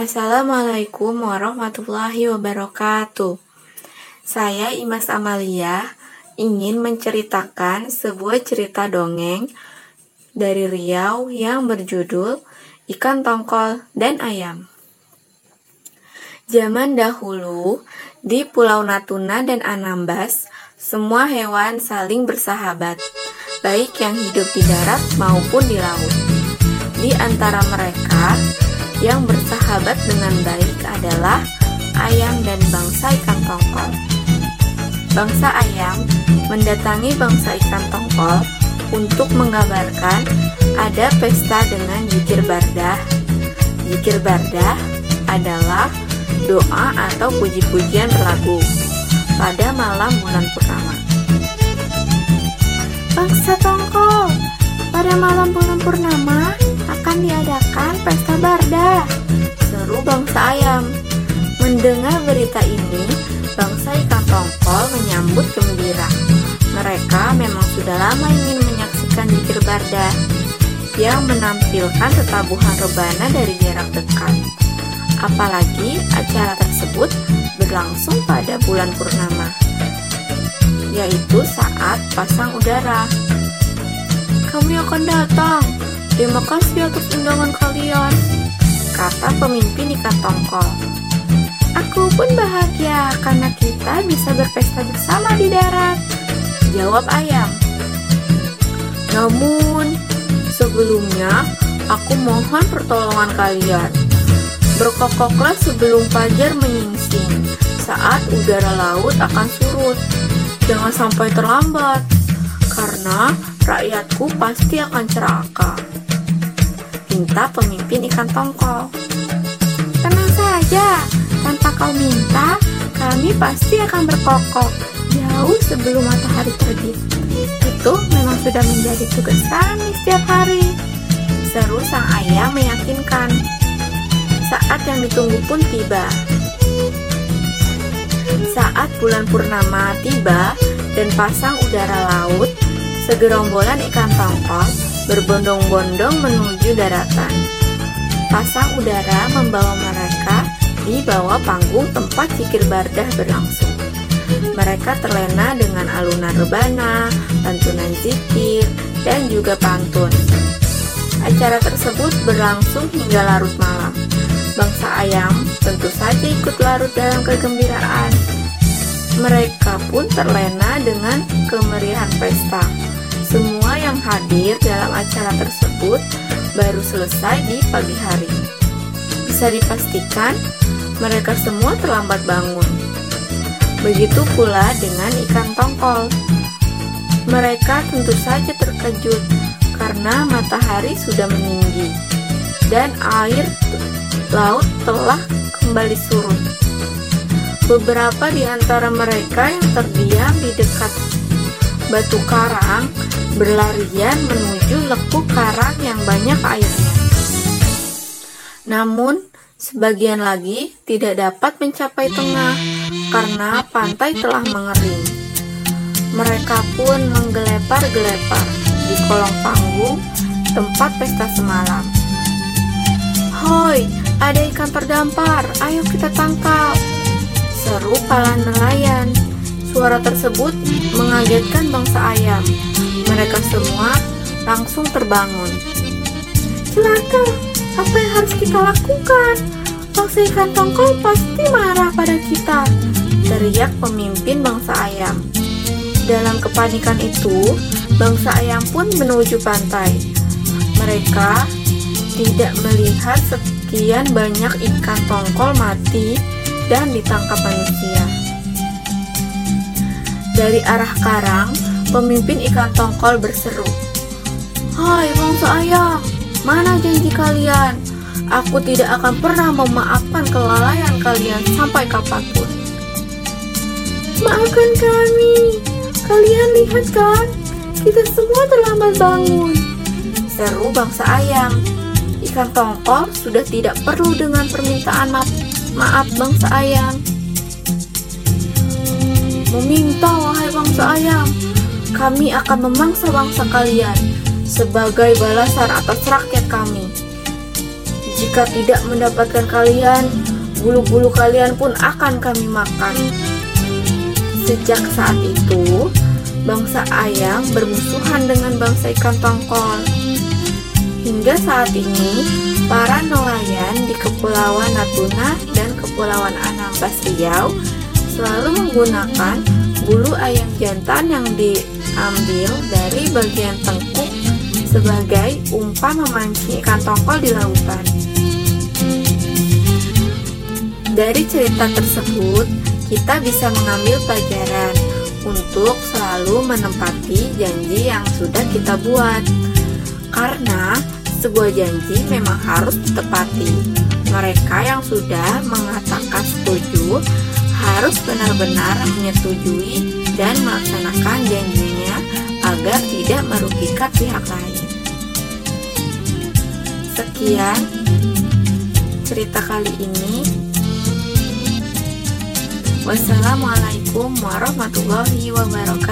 Assalamualaikum warahmatullahi wabarakatuh. Saya Imas Amalia ingin menceritakan sebuah cerita dongeng dari Riau yang berjudul Ikan Tongkol dan Ayam. Zaman dahulu, di Pulau Natuna dan Anambas, semua hewan saling bersahabat, baik yang hidup di darat maupun di laut. Di antara mereka, yang bersahabat dengan baik adalah ayam dan bangsa ikan tongkol. Bangsa ayam mendatangi bangsa ikan tongkol untuk mengabarkan ada pesta dengan jikir bardah. Jikir bardah adalah doa atau puji-pujian berlagu pada malam bulan purnama. Bangsa Tongkol, pada malam bulan purnama akan diadakan pesta barda. Seru bangsa ayam. Mendengar berita ini, bangsa ikan tongkol menyambut gembira. Mereka memang sudah lama ingin menyaksikan jikir barda yang menampilkan tetabuhan rebana dari jarak dekat. Apalagi acara tersebut berlangsung pada bulan purnama, yaitu saat pasang udara. Kami akan datang. Terima kasih atas undangan kalian, kata pemimpin ikan tongkol. Aku pun bahagia karena kita bisa berpesta bersama di darat, jawab ayam. Namun, sebelumnya aku mohon pertolongan kalian Berkokoklah sebelum fajar menyingsing saat udara laut akan surut. Jangan sampai terlambat, karena rakyatku pasti akan celaka. Minta pemimpin ikan tongkol. Tenang saja, tanpa kau minta, kami pasti akan berkokok jauh sebelum matahari terbit. Itu memang sudah menjadi tugas kami setiap hari. Seru sang ayah meyakinkan saat yang ditunggu pun tiba. Saat bulan purnama tiba dan pasang udara laut, segerombolan ikan tongkol berbondong-bondong menuju daratan. Pasang udara membawa mereka di bawah panggung tempat cikir bardah berlangsung. Mereka terlena dengan alunan rebana, lantunan zikir, dan juga pantun. Acara tersebut berlangsung hingga larut malam bangsa ayam tentu saja ikut larut dalam kegembiraan. Mereka pun terlena dengan kemeriahan pesta. Semua yang hadir dalam acara tersebut baru selesai di pagi hari. Bisa dipastikan mereka semua terlambat bangun. Begitu pula dengan ikan tongkol. Mereka tentu saja terkejut karena matahari sudah meninggi dan air laut telah kembali surut. Beberapa di antara mereka yang terdiam di dekat batu karang berlarian menuju lekuk karang yang banyak airnya. Namun, sebagian lagi tidak dapat mencapai tengah karena pantai telah mengering. Mereka pun menggelepar-gelepar di kolong panggung tempat pesta semalam. Hoi, ada ikan terdampar, ayo kita tangkap. Seru para nelayan. Suara tersebut mengagetkan bangsa ayam. Mereka semua langsung terbangun. Celaka, apa yang harus kita lakukan? Bangsa ikan tongkol pasti marah pada kita. Teriak pemimpin bangsa ayam. Dalam kepanikan itu, bangsa ayam pun menuju pantai. Mereka tidak melihat sekian banyak ikan tongkol mati dan ditangkap manusia. Dari arah karang, pemimpin ikan tongkol berseru, Hai bangsa ayam, mana janji kalian? Aku tidak akan pernah memaafkan kelalaian kalian sampai kapan pun. Maafkan kami, kalian lihat kan, kita semua terlambat bangun. Seru bangsa ayam ikan tongkol sudah tidak perlu dengan permintaan maaf, maaf bangsa ayam. Meminta wahai bangsa ayam, kami akan memangsa bangsa kalian sebagai balasan atas rakyat kami. Jika tidak mendapatkan kalian, bulu-bulu kalian pun akan kami makan. Sejak saat itu, bangsa ayam bermusuhan dengan bangsa ikan tongkol. Hingga saat ini, para nelayan di Kepulauan Natuna dan Kepulauan Anambas Riau selalu menggunakan bulu ayam jantan yang diambil dari bagian tengkuk sebagai umpan memancing ikan tongkol di lautan. Dari cerita tersebut, kita bisa mengambil pelajaran untuk selalu menempati janji yang sudah kita buat. Karena sebuah janji memang harus ditepati. Mereka yang sudah mengatakan setuju harus benar-benar menyetujui dan melaksanakan janjinya agar tidak merugikan pihak lain. Sekian cerita kali ini. Wassalamualaikum warahmatullahi wabarakatuh.